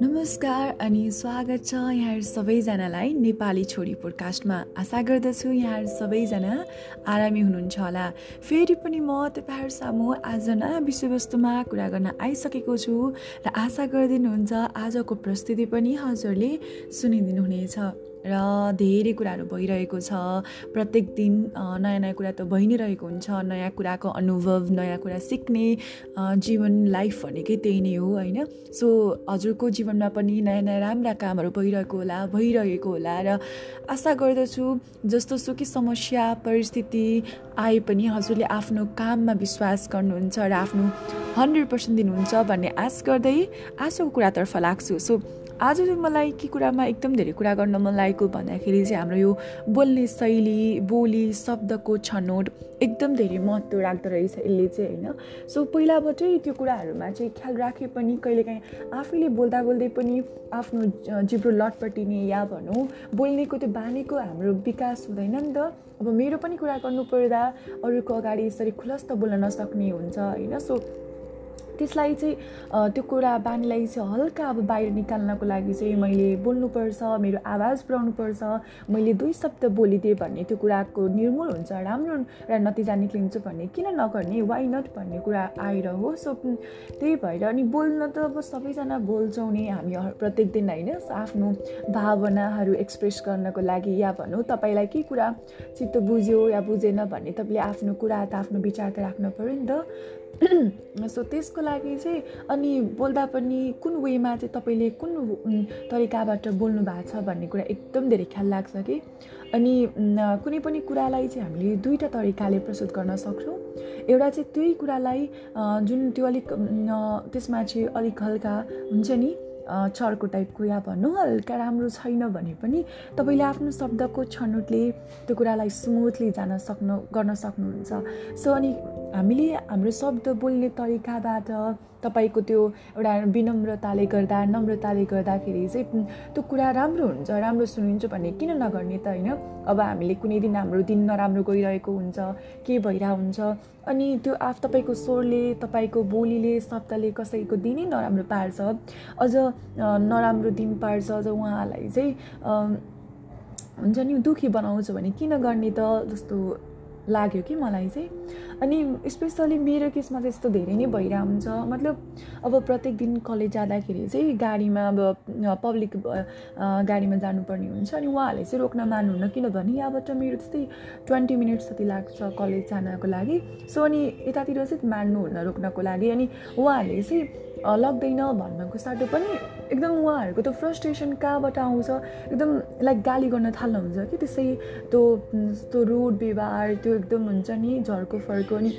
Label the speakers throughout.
Speaker 1: नमस्कार अनि स्वागत छ यहाँहरू सबैजनालाई नेपाली छोरी पोडकास्टमा। आशा गर्दछु यहाँहरू सबैजना आरामी हुनुहुन्छ होला। फेरि पनि म तपाईँहरू सामु आज नयाँ विषयवस्तुमा कुरा गर्न आइसकेको छु र आशा गरिदिनुहुन्छ आजको प्रस्तुति पनि हजुरले सुनिदिनु हुनेछ र धेरै कुराहरू भइरहेको छ। प्रत्येक दिन नयाँ नयाँ कुरा त भइ नै रहेको हुन्छ। नयाँ कुराको अनुभव नयाँ कुरा सिक्ने जीवन लाइफ भनेकै त्यही नै हो होइन? सो हजुरको जीवनमा पनि नयाँ नयाँ राम्रा कामहरू भइरहेको होला भइरहेको होला र आशा गर्दछु जस्तो सुकी समस्या परिस्थिति आए पनि हजुरले आफ्नो काममा विश्वास गर्नुहुन्छ र आफ्नो हन्ड्रेड पर्सेन्ट दिनुहुन्छ भन्ने आश गर्दै आजको कुरातर्फ लाग्छु। सो आज चाहिँ मलाई के कुरामा एकदम धेरै कुरा गर्न मन लागेको भन्दाखेरि चाहिँ हाम्रो यो बोल्ने शैली बोली शब्दको छनौट एकदम धेरै महत्त्व राख्दो रहेछ यसले चाहिँ होइन। सो पहिलाबाटै त्यो कुराहरूमा चाहिँ ख्याल राखे पनि कहिलेकाहीँ आफैले बोल्दा बोल्दै पनि आफ्नो जिब्रो लटपटिने या भनौँ बोल्नेको त्यो बानीको हाम्रो विकास हुँदैन नि त। अब मेरो पनि कुरा गर्नु पर्दा अरूको अगाडि यसरी खुलस्त बोल्न नसक्ने हुन्छ होइन। सो त्यसलाई चाहिँ त्यो कुरा बानीलाई चाहिँ हल्का अब बाहिर निकाल्नको लागि चाहिँ मैले बोल्नुपर्छ मेरो आवाज पुऱ्याउनुपर्छ। मैले दुई शब्द बोलिदिएँ भन्ने त्यो कुराको निर्मूल हुन्छ राम्रो र नतिजा निक्लिन्छ भन्ने। किन नगर्ने? वाइ नट भन्ने कुरा आएर हो सो त्यही भएर अनि बोल्न त अब सबैजना बोल्छौँ नि। हामी प्रत्येक दिन होइन आफ्नो भावनाहरू एक्सप्रेस गर्नको लागि। या भनौँ तपाईँलाई के कुरा चित्त बुझ्यो या बुझेन भन्ने तपाईँले आफ्नो कुरा त आफ्नो विचार त राख्नु पऱ्यो नि त। सो त्यसको लागि चाहिँ अनि बोल्दा पनि कुन वेमा चाहिँ तपाईँले कुन तरिकाबाट बोल्नु भएको छ भन्ने कुरा एकदम धेरै ख्याल लाग्छ कि? अनि कुनै पनि कुरालाई चाहिँ हामीले दुईवटा तरिकाले प्रस्तुत गर्न सक्छौँ। एउटा चाहिँ त्यही कुरालाई जुन त्यो अलिक त्यसमा चाहिँ अलिक हल्का हुन्छ नि चर्को टाइपको या भनौँ हल्का राम्रो छैन भने पनि तपाईँले आफ्नो शब्दको छनौटले त्यो कुरालाई स्मुथली जान सक्नु गर्न सक्नुहुन्छ। सो अनि हामीले हाम्रो शब्द बोल्ने तरिकाबाट तपाईँको त्यो एउटा विनम्रताले गर्दा नम्रताले गर्दाखेरि चाहिँ त्यो कुरा राम्रो हुन्छ राम्रो सुनिन्छ भन्ने किन नगर्ने त होइन? अब हामीले कुनै दिन हाम्रो दिन नराम्रो गइरहेको हुन्छ के भइरहेको हुन्छ? अनि त्यो आफ तपाईँको स्वरले तपाईँको बोलीले शब्दले कसैको दिनै नराम्रो पार्छ। अझ नराम्रो दिन पार्छ अझ उहाँलाई चाहिँ हुन्छ नि दुःखी बनाउँछ भने किन गर्ने त? जस्तो लाग्यो कि मलाई चाहिँ। अनि स्पेसली मेरो केसमा चाहिँ यस्तो धेरै नै भइरहेको हुन्छ मतलब अब प्रत्येक दिन कलेज जाँदाखेरि चाहिँ गाडीमा अब पब्लिक गाडीमा जानुपर्ने हुन्छ। अनि उहाँहरूले चाहिँ रोक्न मान्नुहुन्न किनभने यहाँबाट मेरो त्यस्तै ट्वेन्टी मिनट्स जति लाग्छ कलेज जानको लागि। सो अनि यतातिर चाहिँ मान्नुहुन्न रोक्नको लागि। अनि उहाँहरूले चाहिँ लग्दैन भन्नको साटो पनि एकदम उहाँहरूको त्यो फ्रस्ट्रेसन कहाँबाट आउँछ? एकदम लाइक गाली गर्न थाल्नुहुन्छ कि त्यसै त्यो त्यो रुड व्यवहार त्यो एकदम हुन्छ नि झर्को फर्को अनि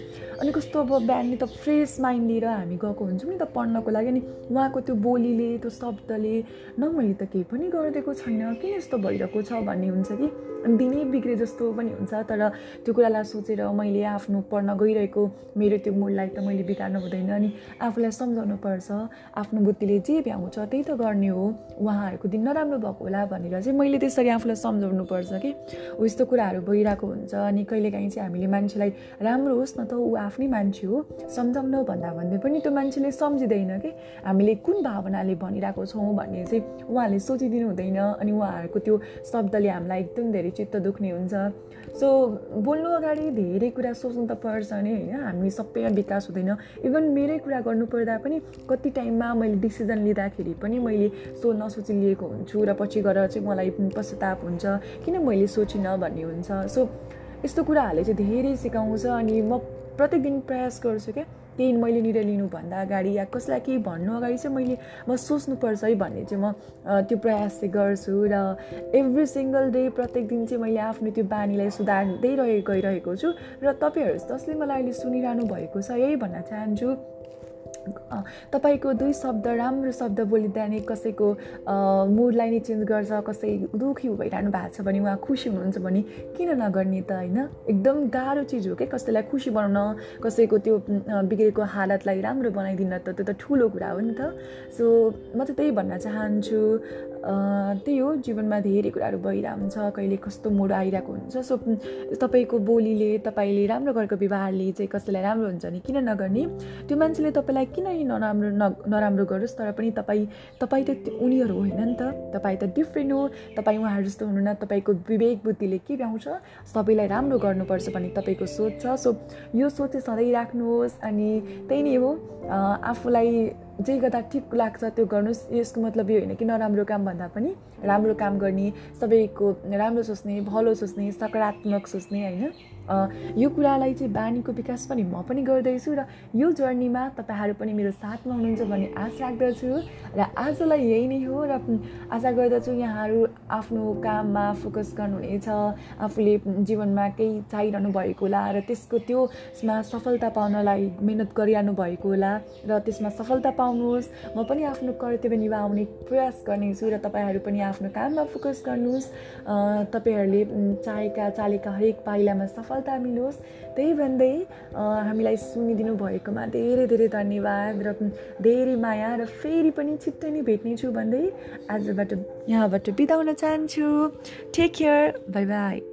Speaker 1: अनि कस्तो अब बिहान त फ्रेस माइन्ड लिएर हामी गएको हुन्छौँ नि त पढ्नको लागि। अनि उहाँको त्यो बोलीले त्यो शब्दले न मैले त केही पनि गरिदिएको छैन। किन यस्तो भइरहेको छ भन्ने हुन्छ कि? दिनै बिग्रे जस्तो पनि हुन्छ तर त्यो कुरालाई सोचेर मैले आफ्नो पढ्न गइरहेको मेरो त्यो मुडलाई त मैले बिगार्नु हुँदैन अनि आफूलाई सम्झाउनु पर्छ। आफ्नो बुद्धिले जे भ्याउँछ त्यही त गर्ने हो। उहाँहरूको दिन नराम्रो भएको होला भनेर चाहिँ मैले त्यसरी आफूलाई सम्झाउनु पर्छ कि। हो यस्तो कुराहरू भइरहेको हुन्छ अनि कहिलेकाहीँ चाहिँ हामीले मान्छेलाई राम्रो होस् न त ऊ आफ्नै मान्छे हो। सम्झाउनु भन्दा भन्दै पनि त्यो मान्छेले सम्झिँदैन कि। हामीले कुन भावनाले भनिरहेको छौँ भन्ने चाहिँ उहाँहरूले सोचिदिनु हुँदैन अनि उहाँहरूको त्यो शब्दले हामीलाई एकदम धेरै चित्त दुख्ने हुन्छ। सो बोल्नु अगाडि धेरै कुरा सोच्नु त पर्छ नि होइन। हामी सबैमा विकास हुँदैन। इभन मेरै कुरा गर्नुपर्दा पनि कति टाइममा मैले डिसिजन लिँदाखेरि पनि मैले सो नसोची लिएको हुन्छु र पछि गएर चाहिँ मलाई पश्चाताप हुन्छ। किन मैले सोचिनँ भन्ने हुन्छ। सो यस्तो कुराहरूले चाहिँ धेरै सिकाउँछ अनि म प्रत्येक दिन प्रयास गर्छु क्या। केही मैले निर्णय लिनुभन्दा अगाडि या कसैलाई केही भन्नु अगाडि चाहिँ मैले म सोच्नुपर्छ है भन्ने चाहिँ म त्यो प्रयास चाहिँ गर्छु र एभ्री सिङ्गल डे प्रत्येक दिन चाहिँ मैले आफ्नो त्यो बानीलाई सुधार्दै रहे गइरहेको छु। र तपाईँहरू जसले मलाई अहिले सुनिरहनु भएको छ यही भन्न चाहन्छु। तपाईँको दुई शब्द राम्रो शब्द बोलिँदा कसैको मुडलाई नै चेन्ज गर्छ कसै दुःखी भइरहनु भएको छ भने उहाँ खुसी हुनुहुन्छ भने किन नगर्ने त होइन? एकदम गाह्रो चिज हो क्या कसैलाई खुसी बनाउन कसैको त्यो बिग्रेको हालतलाई राम्रो बनाइदिन त त्यो त ठुलो कुरा हो नि त। सो म चाहिँ त्यही भन्न चाहन्छु त्यही हो जीवनमा धेरै कुराहरू भइरहेको हुन्छ कहिले कस्तो मोड आइरहेको हुन्छ। सो तपाईँको बोलीले तपाईँले राम्रो गरेको व्यवहारले चाहिँ कसैलाई राम्रो हुन्छ नि? किन नगर्ने? त्यो मान्छेले तपाईँलाई किन नराम्रो न नराम्रो गरोस्? तर पनि तपाईँ तपाईँ त उनीहरू होइन नि त। तपाईँ त डिफ्रेन्ट हो। तपाईँ उहाँहरू जस्तो हुनुहुन्न। तपाईँको विवेक बुद्धिले के भ्याउँछ? सबैलाई राम्रो गर्नुपर्छ भन्ने तपाईँको सोच छ। सो यो सोच चाहिँ सधैँ राख्नुहोस्। अनि त्यही नै हो। आफूलाई जे गर्दा ठिक लाग्छ त्यो गर्नुहोस् यसको मतलब यो होइन कि नराम्रो काम भन्दा पनि राम्रो काम गर्ने सबैको राम्रो सोच्ने भलो सोच्ने सकारात्मक सोच्ने होइन? यो कुरालाई चाहिँ बानीको विकास पनि म पनि गर्दैछु र यो जर्नीमा तपाईँहरू पनि मेरो साथमा हुनुहुन्छ भन्ने आश राख्दछु र आजलाई यही नै हो र आशा गर्दछु यहाँहरू आफ्नो काममा फोकस गर्नुहुनेछ आफूले जीवनमा केही चाहिरहनु भएको होला र त्यसको त्योमा सफलता पाउनलाई मिहिनेत गरिरहनु भएको होला र त्यसमा सफलता पाउनुहोस्। म पनि आफ्नो कर्तव्य निभाउने प्रयास गर्नेछु र तपाईँहरू पनि आफ्नो काममा फोकस गर्नुहोस्। तपाईँहरूले चाहेका चालेका हरेक पाइलामा सफल सफलता मिलोस्। त्यही भन्दै हामीलाई सुनिदिनु भएकोमा धेरै धेरै धन्यवाद र धेरै माया र फेरि पनि छिट्टै नै भेट्नेछु भन्दै आजबाट यहाँबाट बिताउन चाहन्छु। Take care by by